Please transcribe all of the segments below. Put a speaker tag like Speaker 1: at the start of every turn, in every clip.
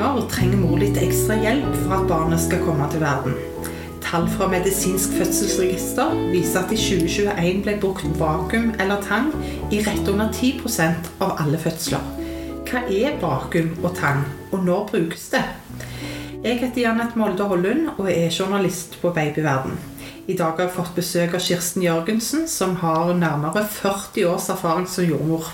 Speaker 1: ganger trenger mor litt ekstra hjelp for at barnet skal komme til verden. Tall fra Medisinsk fødselsregister viser at i 2021 ble brukt vakuum eller tang i rett under 10% av alle fødsler. Hva er vakuum og tang, og når brukes det? Jeg heter Janette Molde Hollund og er journalist på Babyverden. I dag har jeg fått besøk av Kirsten Jørgensen, som har nærmere 40 års erfaring som jordmor.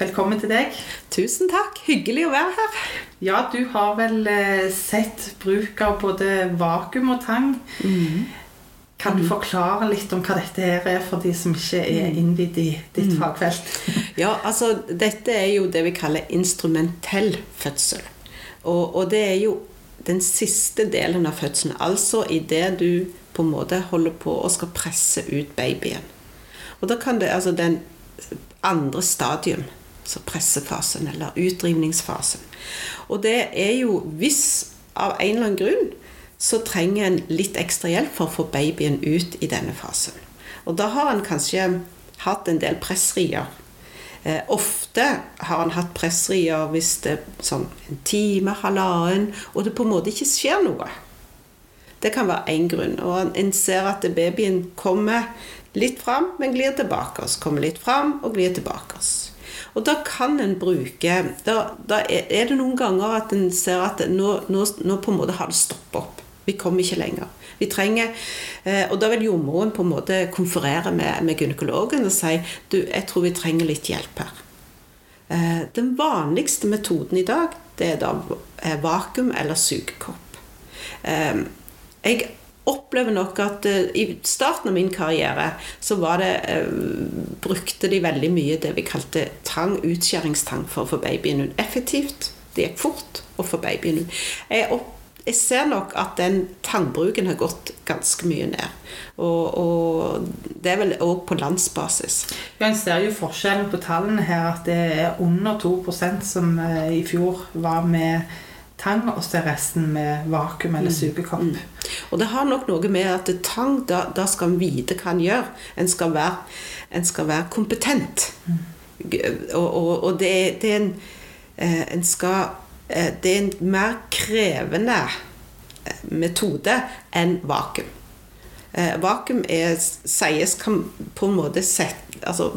Speaker 1: Velkommen til deg.
Speaker 2: Tusen takk. Hyggelig å være her.
Speaker 1: Ja, du har vel eh, sett bruk av både vakuum og tang. Mm. Kan du mm. forklare litt om hva dette her er for de som ikke er mm. innvidd i ditt mm. fagfelt?
Speaker 2: Ja, altså dette er jo det vi kaller instrumentell fødsel. Og, og det er jo den siste delen av fødselen. Altså idet du på en måte holder på og skal presse ut babyen. Og da kan det altså den andre stadium så pressefasen eller utdrivningsfasen. Og det er jo hvis av en eller annen grunn så trenger en litt ekstra hjelp for å få babyen ut i denne fasen. Og da har en kanskje hatt en del pressrier. Eh, ofte har en hatt pressrier hvis det er sånn en time, halvannen, og det på en måte ikke skjer noe. Det kan være én grunn. Og en ser at babyen kommer litt fram, men glir tilbake. oss. kommer litt fram og glir tilbake. Og da kan en bruke Da, da er det noen ganger at en ser at nå, nå, nå på en måte har det stoppet opp. Vi kommer ikke lenger. Vi trenger, eh, Og da vil jordmoren på en måte konferere med, med gynekologen og si du, jeg tror vi trenger litt hjelp her. Eh, den vanligste metoden i dag det er da eh, vakuum eller sugekopp. Jeg opplever nok at uh, i starten av min karriere så var det uh, brukte de veldig mye det vi kalte tang, utskjæringstang, for å få babyen ut. Effektivt. Det gikk fort å få babyen ut. Jeg, opp, jeg, ser nok at den tangbruken har gått ganske mye ned. Og, og det er vel òg på landsbasis.
Speaker 1: Ja, En ser jo forskjellen på tallene her, at det er under 2 som uh, i fjor var med tang, og så er resten med vakuum eller mm. sugekopp. Mm.
Speaker 2: Og det har nok noe med at tang, da, da skal en vite hva en gjør. En skal være, en skal være kompetent. Mm. Og, og, og, det, det er en, eh, en skal, eh, det er en mer krevende eh, metode enn vakuum. Vakuum er, sies kan på en måte sette altså,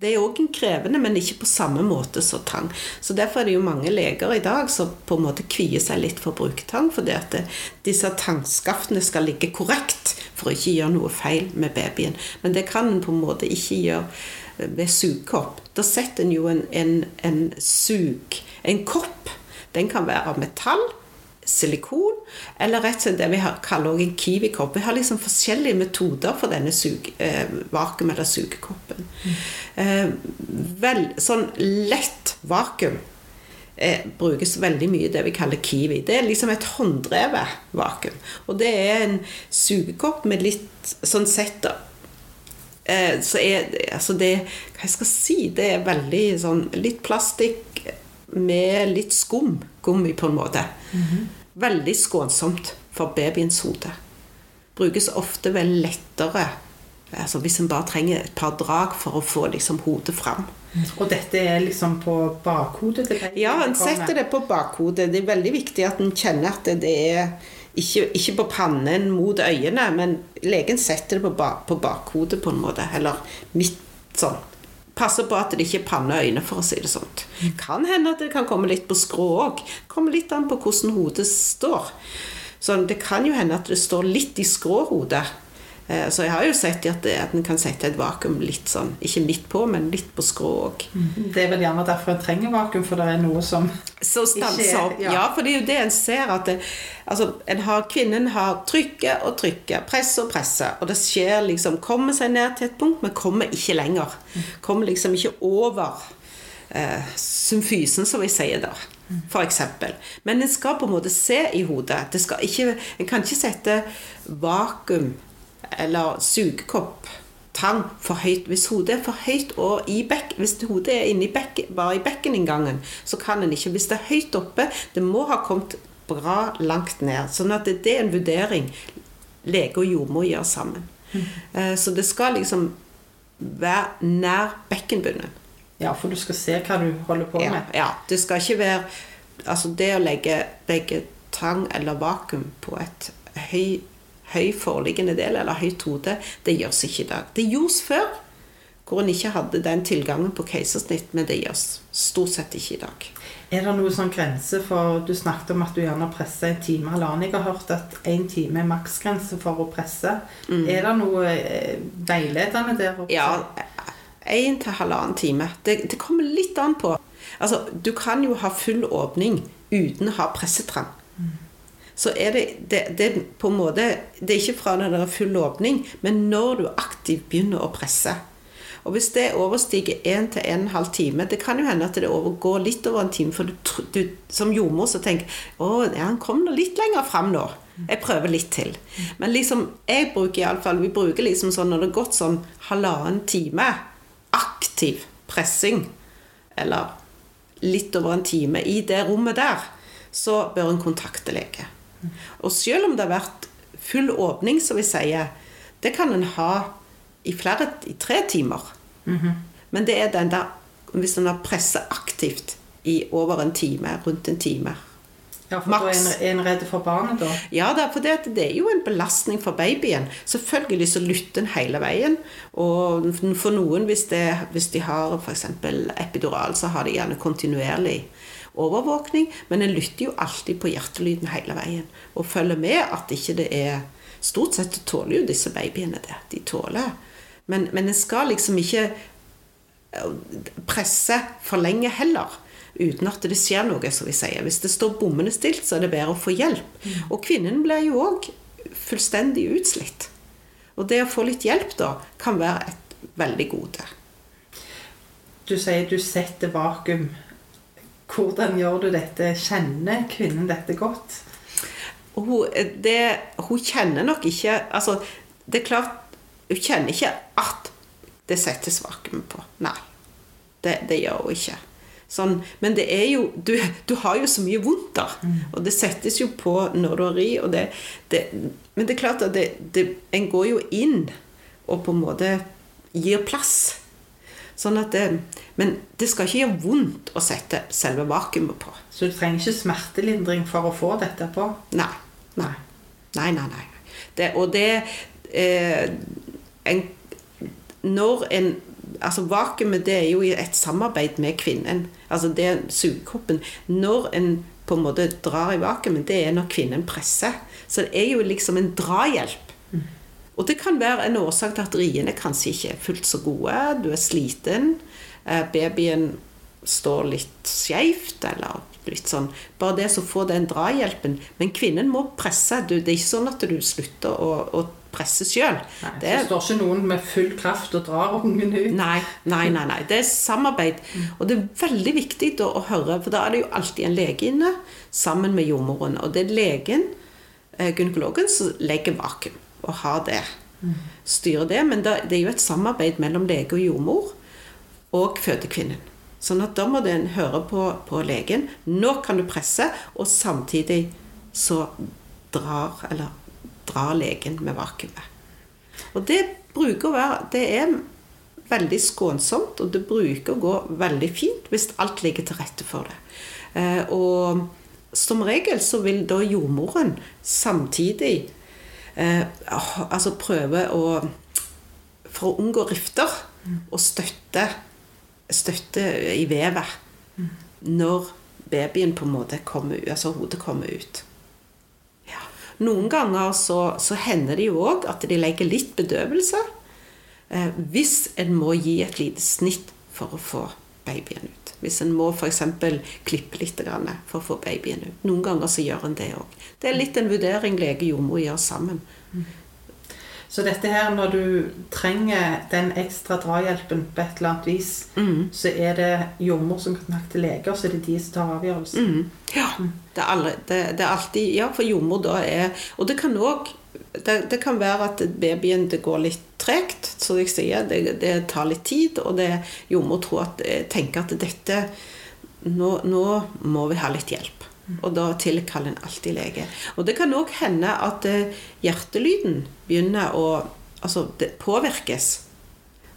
Speaker 2: Det er òg krevende, men ikke på samme måte som tang. Så Derfor er det jo mange leger i dag som på en måte kvier seg litt for å bruke tang. Fordi at det, disse tangskaftene skal ligge korrekt for å ikke gjøre noe feil med babyen. Men det kan en på en måte ikke gjøre ved sugekopp. Da setter en jo en, en, en sug, en kopp. Den kan være av metall silikon, eller rett og slett det vi kaller en kiwikopp. Vi har liksom forskjellige metoder for denne suge, eh, vakuum- eller sugekoppen. Eh, vel, sånn lett vakuum eh, brukes veldig mye det vi kaller kiwi. Det er liksom et hånddrevet vakuum. Og det er en sugekopp med litt sånn sett eh, så er altså det Hva jeg skal si? Det er veldig sånn litt plastikk med litt skum. Gummi, på en måte. Mm -hmm. Veldig skånsomt for babyens hode. Brukes ofte vel lettere altså hvis en bare trenger et par drag for å få liksom hodet fram.
Speaker 1: Og dette er liksom på bakhodet?
Speaker 2: ja, en setter det på bakhodet. Det er veldig viktig at en kjenner at det er ikke, ikke på pannen mot øyene, men legen setter det på, ba, på bakhodet på en måte. Eller midt sånn Passe på at det ikke er panne og øyne, for å si det sånt. Kan hende at det kan komme litt på skrå òg. Kommer litt an på hvordan hodet står. Så det kan jo hende at det står litt i skråhodet. Eh, så jeg har jo sett at, at en kan sette et vakuum litt sånn, ikke midt på, men litt på skrå òg.
Speaker 1: Mm. Det er vel gjerne derfor en trenger vakuum, for det er noe som
Speaker 2: Så stanser opp. Ja. ja. for det er jo det en ser. at det, altså, en har, Kvinnen har trykket og trykket, presset og presset, Og det skjer liksom Kommer seg ned til et punkt, men kommer ikke lenger. Mm. Kommer liksom ikke over eh, symfysen, som vi sier der. For eksempel. Men en skal på en måte se i hodet. Det skal ikke, en kan ikke sette vakuum eller sugekopp, tang, for høyt. Hvis hodet er for høyt og i bekk, hvis hodet er inni bekk, bare i bekkeninngangen, så kan en ikke. Hvis det er høyt oppe, det må ha kommet bra langt ned. Sånn at det, er en vurdering lege og jordmor gjør sammen. Mm. Så det skal liksom være nær bekkenbunnen.
Speaker 1: Ja, for du skal se hva du holder på med.
Speaker 2: Ja, ja. det skal ikke være Altså det å legge, legge tang eller vakuum på et høy, høy foreliggende del, eller høyt hode, det gjøres ikke i dag. Det gjøres før, hvor en ikke hadde den tilgangen på keisersnitt, men det gjøres stort sett ikke i dag.
Speaker 1: Er det noen sånn grense for Du snakket om at du gjerne presser en time halvannen. Jeg har hørt at én time er maksgrense for å presse. Er det noe eh, veiledende der? også?
Speaker 2: Ja, én til halvannen time. Det, det kommer litt an på. Altså, du kan jo ha full åpning uten å ha pressetrang. Så er det, det, det på en måte Det er ikke fra når det er full åpning, men når du aktivt begynner å presse. Og hvis det overstiger 1 til 1 halv time Det kan jo hende at det overgår litt over en time, for du, du som jordmor så tenker å, ja, han kom nå litt lenger fram nå. Jeg prøver litt til. Men liksom, jeg bruker i alle fall, vi bruker liksom sånn når det har gått sånn halvannen time aktiv pressing, eller litt over en time i det rommet der, så bør en kontakte lege. Og selv om det har vært full åpning, som vi sier, det kan en ha i flere, i tre timer. Men det er den der, hvis en har presset aktivt i over en time, rundt en time.
Speaker 1: Ja, for da er en, redd for barnet, da?
Speaker 2: Ja, for det, det er jo en belastning for babyen. Selvfølgelig så lytter en hele veien. Og for noen, hvis, det, hvis de har f.eks. epidural, så har de gjerne kontinuerlig overvåkning. Men en lytter jo alltid på hjertelyden hele veien. Og følger med at ikke det er Stort sett tåler jo disse babyene det. De tåler. Men, men en skal liksom ikke eh, presse for lenge heller. Uten at det skjer noe, som vi sier. Hvis det står bommende stilt, så er det bedre å få hjelp. Og kvinnen blir jo òg fullstendig utslitt. Og det å få litt hjelp da, kan være et veldig gode.
Speaker 1: Du sier du setter vakuum. Hvordan gjør du dette? Kjenner kvinnen dette godt?
Speaker 2: Hun, det, hun kjenner nok ikke Altså, det er klart Hun kjenner ikke at det settes vakuum på. Nei. Det, det gjør hun ikke. Sånn, men det er jo du, du har jo så mye vondt, da. Og det settes jo på når du har ri. Og det, det, men det er klart at det, det, en går jo inn og på en måte gir plass. Sånn at det, men det skal ikke gjøre vondt å sette selve vakuumet på.
Speaker 1: Så du trenger ikke smertelindring for å få dette på?
Speaker 2: Nei. Nei. Nei, nei, nei. Det, og det eh, en, Når en Altså Vakuumet det er jo et samarbeid med kvinnen. Altså det er sugekoppen. Når en på en måte drar i vakuumet, det er når kvinnen presser. Så det er jo liksom en drahjelp. Og det kan være en årsak til at riene kanskje ikke er fullt så gode. Du er sliten. eh, Babyen står litt skeivt, eller litt sånn Bare det å få den drahjelpen. Men kvinnen må presse. Du, det er ikke sånn at du slutter å, å presse sjøl.
Speaker 1: Det, det står ikke noen med full kraft og drar ungen ut.
Speaker 2: Nei, nei, nei, nei. Det er samarbeid. Og det er veldig viktig da å høre, for da er det jo alltid en lege inne sammen med jordmoren. Og det er legen, eh, gynekologen, som legger vakuum og ha det. Styre det. Men det er jo et samarbeid mellom lege og jordmor og fødekvinnen. Sånn at da må den høre på, på legen. Nå kan du presse, og samtidig så drar, eller drar legen med vakuumet. Og det bruker å være Det er veldig skånsomt, og det bruker å gå veldig fint hvis alt ligger til rette for det. Eh, og som regel så vil da jordmoren samtidig eh, altså prøve å For å unngå rifter og støtte, støtte i vevet når babyen på en måte kommer altså hodet kommer ut. Ja. Noen ganger så, så hender det jo òg at de legger litt bedøvelse eh, hvis en må gi et lite snitt for å få babyen ut. Hvis en må f.eks. klippe litt for å få babyen ut. Noen ganger så gjør en det òg. Det er litt en vurdering lege og jordmor gjør sammen.
Speaker 1: Så dette her, når du trenger den ekstra drahjelpen på et eller annet vis, så er det jordmor som kontakter leger, så er det de som tar avgjørelsen.
Speaker 2: Mm. Ja. Det er, alle, det, det er alltid Ja, for jordmor da er Og det kan òg det, det kan være at babyen det går litt tregt, som jeg sier. Det, det tar litt tid, og det, jordmor tror at, tenker at dette nå, nå må vi ha litt hjelp. Og da tilkaller en alltid lege. Og det kan òg hende at eh, hjertelyden begynner å Altså, det påvirkes.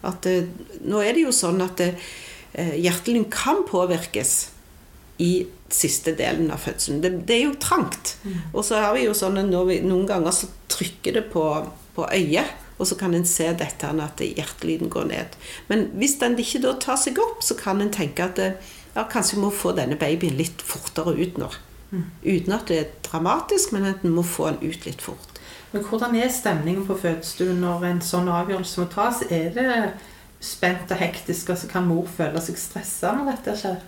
Speaker 2: At eh, Nå er det jo sånn at eh, hjertelyden kan påvirkes i siste delen av fødselen. Det, det er jo trangt. Og så har vi jo sånn at vi, noen ganger så trykker det på, på øyet. Og så kan en se dette at hjertelyden går ned. Men hvis den ikke da tar seg opp, så kan en tenke at ja, kanskje vi må få denne babyen litt fortere ut nå. Uten at det er dramatisk, men at en må få den ut litt fort.
Speaker 1: Men hvordan er stemningen på fødestuen når en sånn avgjørelse må tas? Er det spent og hektisk, og så kan mor føle seg stressa når dette skjer?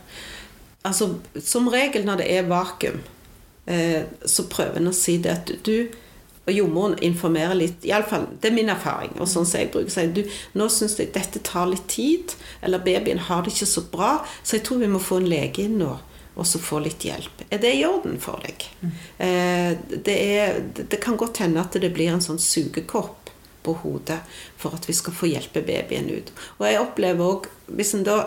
Speaker 2: Altså, Som regel når det er vakuum, eh, så prøver en å si det at du og jordmoren informerer litt, i alle fall, Det er min erfaring. og sånn som jeg bruker å si, du, Nå syns jeg dette tar litt tid, eller babyen har det ikke så bra, så jeg tror vi må få en lege inn nå og så få litt hjelp. Er det i orden for deg? Eh, det, er, det kan godt hende at det blir en sånn sugekopp på hodet for at vi skal få hjelpe babyen ut. Og jeg opplever òg, hvis en da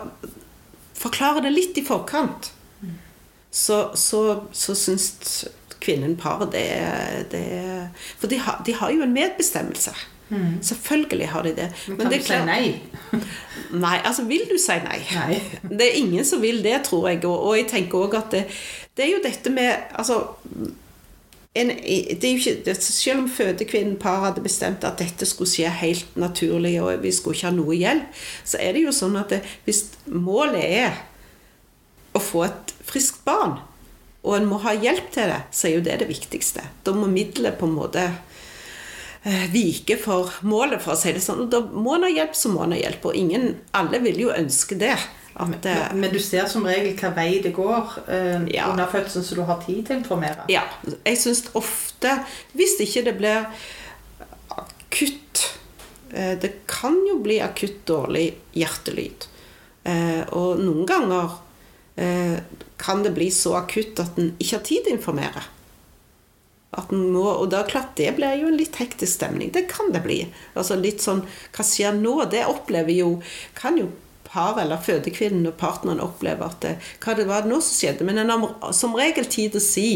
Speaker 2: forklarer det litt i forkant, så, så, så syns kvinnen paret det, det For de har, de har jo en medbestemmelse.
Speaker 1: Mm.
Speaker 2: Selvfølgelig har de det.
Speaker 1: Men kan
Speaker 2: det
Speaker 1: du si nei?
Speaker 2: Nei, altså vil du si nei?
Speaker 1: Nei.
Speaker 2: Det er ingen som vil det, tror jeg. Og, og jeg tenker òg at det, det er jo dette med Altså en, det er jo ikke, det, Selv om fødekvinnen par hadde bestemt at dette skulle skje helt naturlig, og vi skulle ikke ha noe hjelp, så er det jo sånn at det, hvis målet er å få et friskt barn, og en må ha hjelp til det, så er jo det det viktigste. Da må middelet på en måte eh, vike for målet, for å si det sånn. Og da må en ha hjelp, så må en ha hjelp. Og ingen, alle vil jo ønske det. At, eh,
Speaker 1: Men du ser som regel hva vei det går eh,
Speaker 2: Ja.
Speaker 1: under fødselen, så du har tid til å informere?
Speaker 2: Ja. Jeg syns ofte Hvis ikke det blir akutt eh, Det kan jo bli akutt dårlig hjertelyd. Eh, Og noen ganger eh, kan det bli så akutt at en ikke har tid til å informere. Må, og da klart det blir jo en litt hektisk stemning. Det kan det bli. Altså litt sånn Hva skjer nå? Det opplever jo Kan jo par eller fødekvinnen og partneren opplever at det, Hva det var nå som skjedde? Men en har som regel tid til å si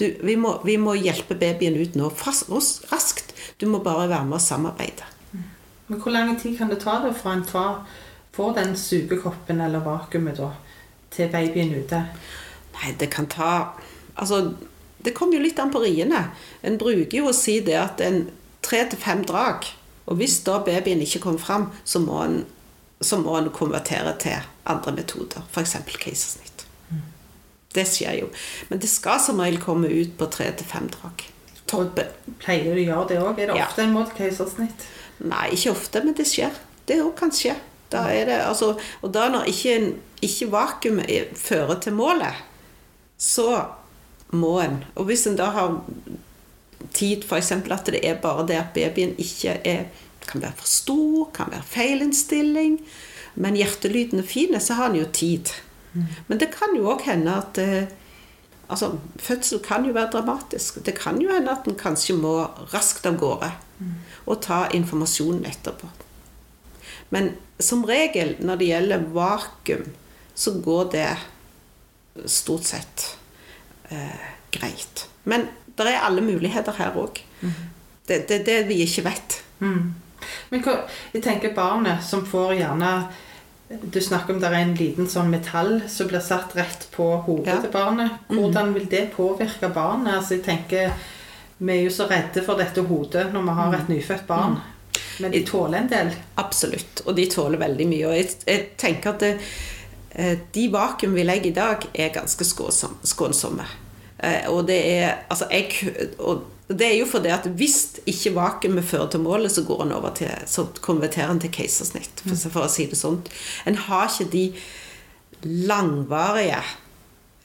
Speaker 2: du, vi, må, vi må hjelpe babyen ut nå Fast, raskt. Du må bare være med og samarbeide.
Speaker 1: Men hvor lang tid kan det ta da fra en far får den sugekoppen eller vakuumet da, til babyen ute?
Speaker 2: Nei, det kan ta Altså, det kommer jo litt an på riene. En bruker jo å si det at en tre til fem drag. Og hvis da babyen ikke kommer fram, så må en, så må en konvertere til andre metoder. F.eks. keisersnitt. Det skjer jo. Men det skal som regel komme ut på tre til fem drag. Torben.
Speaker 1: Pleier du å gjøre det òg? Er det
Speaker 2: Ja.
Speaker 1: ofte en måte keisersnitt?
Speaker 2: Nei, ikke ofte, men det skjer. Det òg kan skje. Da er det, altså, og da når ikke, ikke vakuumet er- fører til målet, så må en Og hvis en da har tid, f.eks. at det er bare det at babyen ikke er kan være for stor, kan være feilinnstilling, men hjertelyden er fin, så har en jo tid. Men det kan jo òg hende at eh, Altså, fødsel kan jo være dramatisk. Det kan jo hende at en kanskje må raskt av gårde og ta informasjonen etterpå. Men som regel når det gjelder vakuum, så går det stort sett eh, greit. Men det er alle muligheter her òg. Det er det, det vi ikke vet.
Speaker 1: Mm. Men hva, jeg tenker barnet som får gjerne Du snakker om det er en liten sånn metall som blir satt rett på hodet
Speaker 2: Ja.
Speaker 1: til barnet. Hvordan vil det påvirke barnet? Altså jeg tenker Vi er jo så redde for dette hodet når vi har et nyfødt barn. Men de tåler en del.
Speaker 2: Absolutt. Og de tåler veldig mye. Og jeg, jeg tenker at det, eh, de vakuum vi legger i dag, er ganske skånsomme. Eh, Og det er Altså, jeg og det er jo fordi at hvis ikke vakuumet fører til målet, så går en over til Så konverterer en til keisersnitt, for, for å si det sånn. En har ikke de langvarige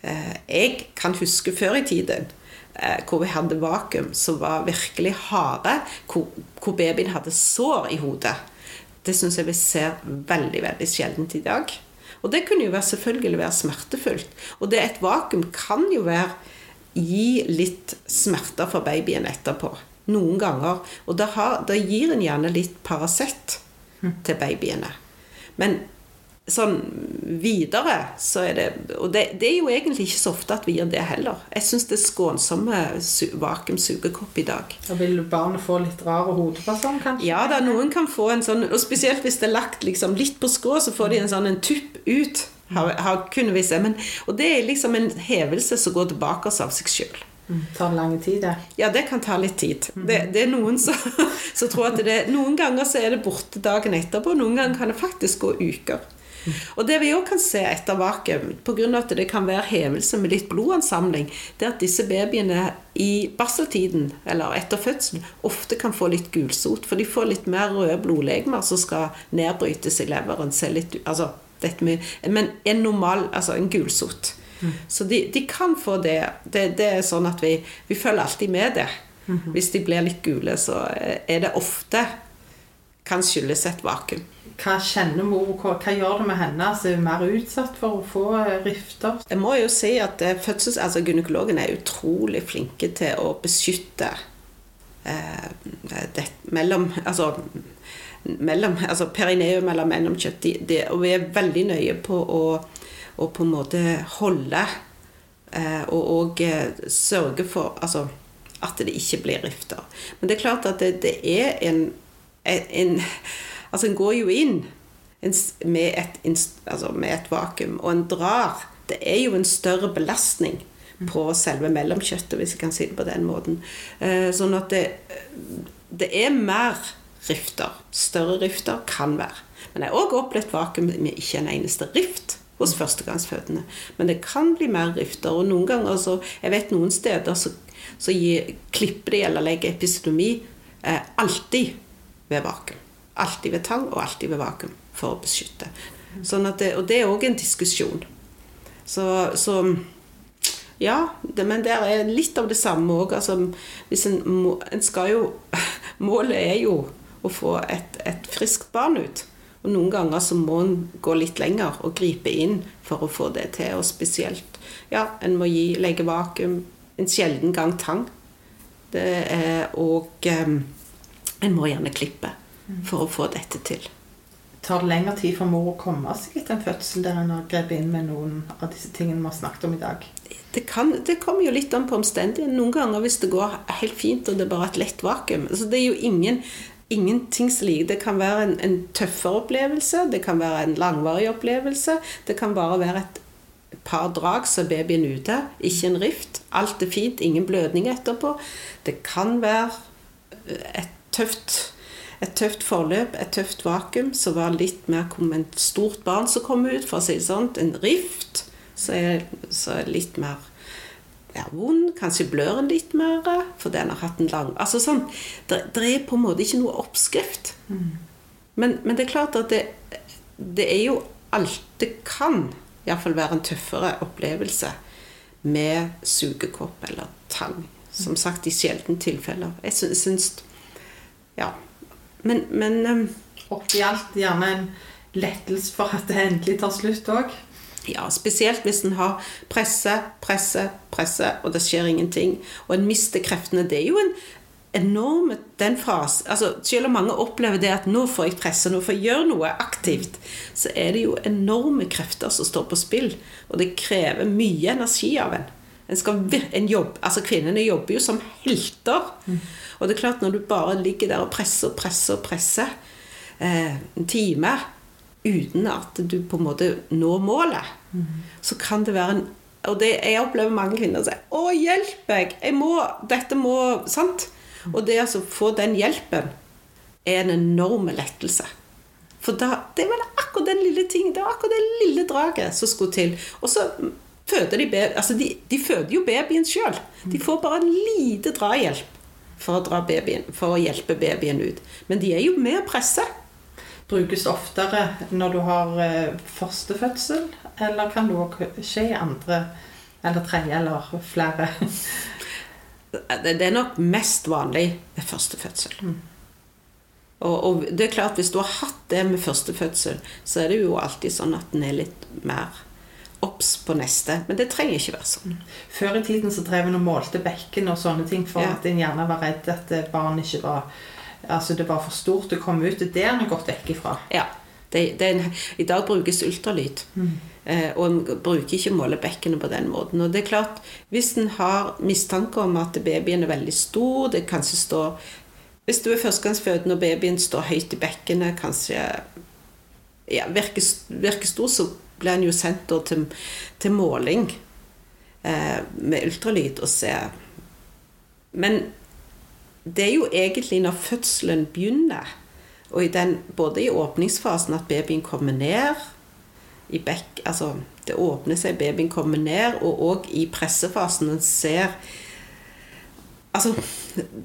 Speaker 2: eh, Jeg kan huske før i tiden eh, hvor vi hadde vakuum som var virkelig harde, hvor, hvor babyen hadde sår i hodet. Det syns jeg vi ser veldig veldig sjeldent i dag. Og det kunne jo være, selvfølgelig være smertefullt. Og det et vakuum kan jo være gi litt smerter for babyen etterpå. Noen ganger. Og da, har, da gir en gjerne litt Paracet til babyene. Men sånn videre så er det Og det, det er jo egentlig ikke så ofte at vi gir det heller. Jeg syns det er skånsomme su- vakuumsugekopp i dag.
Speaker 1: Da vil barnet få litt rare hodepasong, kanskje?
Speaker 2: Ja da, noen kan få en sånn Og spesielt hvis det er lagt liksom litt på skrå, så får de en sånn en tupp ut Har, har kun vi se. Og det er liksom en hevelse som går tilbake av seg sjøl.
Speaker 1: Mm. Tar lang tid, det?
Speaker 2: Ja, det kan ta litt tid. Det, det er noen som, som tror at det Noen ganger så er det borte dagen etterpå, noen ganger kan det faktisk gå uker. Og det vi òg kan se etter vakuum, pga. at det kan være hevelse med litt blodansamling, det er at disse babyene i barseltiden, eller etter fødselen, ofte kan få litt gulsot. For de får litt mer røde blodlegemer som skal nedbrytes i leveren. Litt, altså, med, men en normal, altså en gulsot. Mm. Så de, de, kan få det. det. det. er sånn at vi, vi følger alltid med det. Mm -hmm. Hvis de blir litt gule, så er det ofte kan skyldes et vakuum.
Speaker 1: Hva kjenner mor, hva, hva gjør det med henne? Altså, er hun mer utsatt for å få eh, rifter?
Speaker 2: Jeg må jo si at eh, fødsels, altså Gynekologen er utrolig flinke til å beskytte eh, det, mellom Altså, mellom, altså perineum eller mellomkjøtt. De, de, og vi er veldig nøye på å, å på en måte holde eh, og, og eh, sørge for altså, at det ikke blir rifter. Men det er klart at det, det er en, en Altså, en går jo inn med et, altså med et vakuum, og en drar. Det er jo en større belastning på selve mellomkjøttet, hvis jeg kan si det på den måten. Eh, sånn at det, det er mer rifter. Større rifter kan være. Men jeg har òg opplevd vakuum med ikke en eneste rift hos førstegangsfødende. Men det kan bli mer rifter. Og noen ganger så, Jeg vet noen steder så, så gir, klipper de eller legger episodomi eh, alltid ved vakuum. Alltid ved tang og alltid ved vakuum for å beskytte. Sånn det, og det er òg en diskusjon. Så, så ja, det, men det er litt av det samme òg. Altså, en, en, skal jo Målet er jo å få et, et friskt barn ut. Og noen ganger så må en gå litt lenger og gripe inn for å få det til. Og spesielt ja, en må gi legge vakuum. En sjelden gang tang. Det er, og um, en må gjerne klippe for å få dette til.
Speaker 1: Tar det lengre tid for mor å komme seg etter en fødsel der en har grepet inn med noen av disse tingene vi har snakket om i dag?
Speaker 2: Det, kan, det kommer jo litt an på omstendighetene. Noen ganger hvis det går helt fint og det er bare et lett vakuum. Altså, det er jo ingen, ingenting slik. Det kan være en, en tøffere opplevelse, det kan være en langvarig opplevelse. Det kan bare være et par drag, så er babyen ute. Ikke en rift. Alt er fint, ingen blødning etterpå. Det kan være et tøft et tøft forløp, et tøft vakuum, som var litt mer som et stort barn som kom ut, for å si det sånn. En rift så er, så er litt mer ja, vond. Kanskje blør en litt mer fordi en har hatt en lang Altså sånn, det, er på en måte ikke noe oppskrift. Mm. Men, men, det er klart at det, det er jo alt Det kan iallfall være en tøffere opplevelse med sugekopp eller tang. Som sagt, i sjeldne tilfeller. Jeg syns Ja. Men, men um,
Speaker 1: Oppi alt gjerne en lettelse for at det endelig tar slutt òg?
Speaker 2: Ja, spesielt hvis en har presse, presse, presse, og det skjer ingenting. Og en mister kreftene. Det er jo en enorm den fase, altså Selv om mange opplever det at 'nå får jeg presse, nå får jeg gjøre noe aktivt', så er det jo enorme krefter som står på spill. Og det krever mye energi av en. En skal, en jobb, altså Kvinnene jobber jo som helter. Og det er klart, når du bare ligger der og presser og presser og presser eh, en time uten at du på en måte når målet, mm. så kan det være en Og det, jeg opplever mange kvinner som sier 'Å, hjelp meg! Jeg må, dette må Sant? Og det altså å få den hjelpen er en enorm lettelse. For da, det er vel akkurat den lille ting, det var akkurat det lille draget som skulle til. Og så føder de baby, altså de, de føder jo babyen sjøl. De får bare en lite drahjelp for å, babyen, for å hjelpe babyen ut. Men de er jo med å presse.
Speaker 1: Brukes oftere når du har førstefødsel, eller kan det òg skje i andre eller tredje eller flere?
Speaker 2: det er nok mest vanlig ved førstefødsel. Mm. Og, og, det er klart, hvis du har hatt det med førstefødsel, så er det jo alltid sånn at den er litt mer obs på neste. Men det trenger ikke være sånn.
Speaker 1: Før i tiden så drev en og målte bekken og sånne ting for ja. at en gjerne var redd at barn ikke var Altså det var for stort å komme ut. Det har en gått vekk ifra.
Speaker 2: Ja. Det, det en, I dag brukes ultralyd. Mm. Eh, og en bruker ikke målebekkenet på den måten. Og det er klart, hvis en har mistanke om at babyen er veldig stor, det kanskje står Hvis du er førstegangsfødende og babyen står høyt i bekkenet, kanskje ja, virker, virker stor, så blir en jo sendt til, til måling eh, med ultralyd og se Men det er jo egentlig når fødselen begynner, og i den, både i åpningsfasen at babyen kommer ned i bekk, altså Det åpner seg, babyen kommer ned, og òg i pressefasen en ser Altså,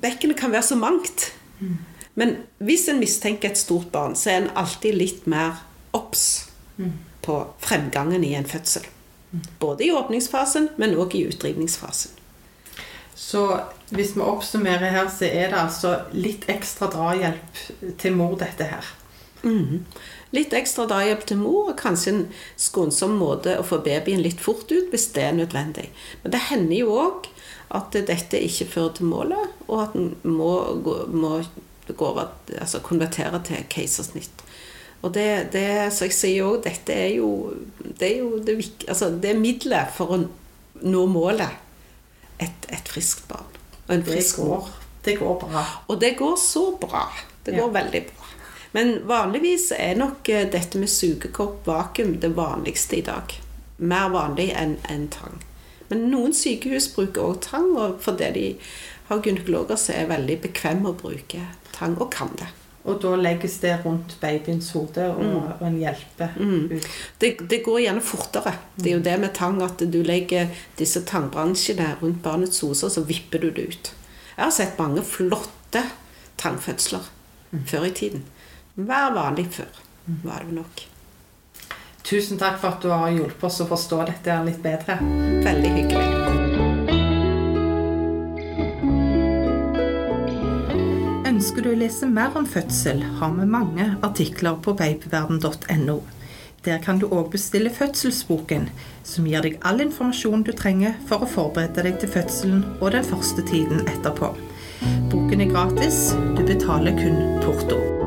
Speaker 2: bekkenet kan være så mangt. Men hvis en mistenker et stort barn, så er en alltid litt mer obs på fremgangen i en fødsel. Både i åpningsfasen, men òg i utdrivningsfasen.
Speaker 1: Så hvis vi oppsummerer her, så er det altså litt ekstra drahjelp til mor, dette her.
Speaker 2: Mm. Litt ekstra drahjelp til mor, og kanskje en skånsom måte å få babyen litt fort ut hvis det er nødvendig. Men det hender jo òg at dette ikke fører til målet, og at en må, må over, altså konvertere til keisersnitt. Og det, det så jeg sier òg, dette er jo det er jo det, altså det er middelet for å nå målet. Et, et friskt barn. Og en frisk mor.
Speaker 1: det går bra.
Speaker 2: Og det går så bra. Det går
Speaker 1: Ja.
Speaker 2: veldig bra. Men vanligvis er nok eh, dette med sugekopp vakuum det vanligste i dag. Mer vanlig enn en tang. Men noen sykehus bruker også tang, og fordi de har gynekologer som er veldig bekvemme å bruke tang, og kan det.
Speaker 1: Og da legges det rundt babyens hode, og,
Speaker 2: Mm.
Speaker 1: og en hjelper ut.
Speaker 2: det. Det går gjerne fortere. Det er jo det med tang at du legger disse tangbransjene rundt barnets hode, og så vipper du det ut. Jeg har sett mange flotte tangfødsler før i tiden. Hver vanlig før var det nok.
Speaker 1: Tusen takk for at du har hjulpet oss å forstå dette litt bedre.
Speaker 2: Veldig hyggelig.
Speaker 1: Ønsker du å lese mer om fødsel, har vi mange artikler på babyverden.no. Der kan du òg bestille fødselsboken, som gir deg all informasjon du trenger for å forberede deg til fødselen og den første tiden etterpå. Boken er gratis, du betaler kun porto.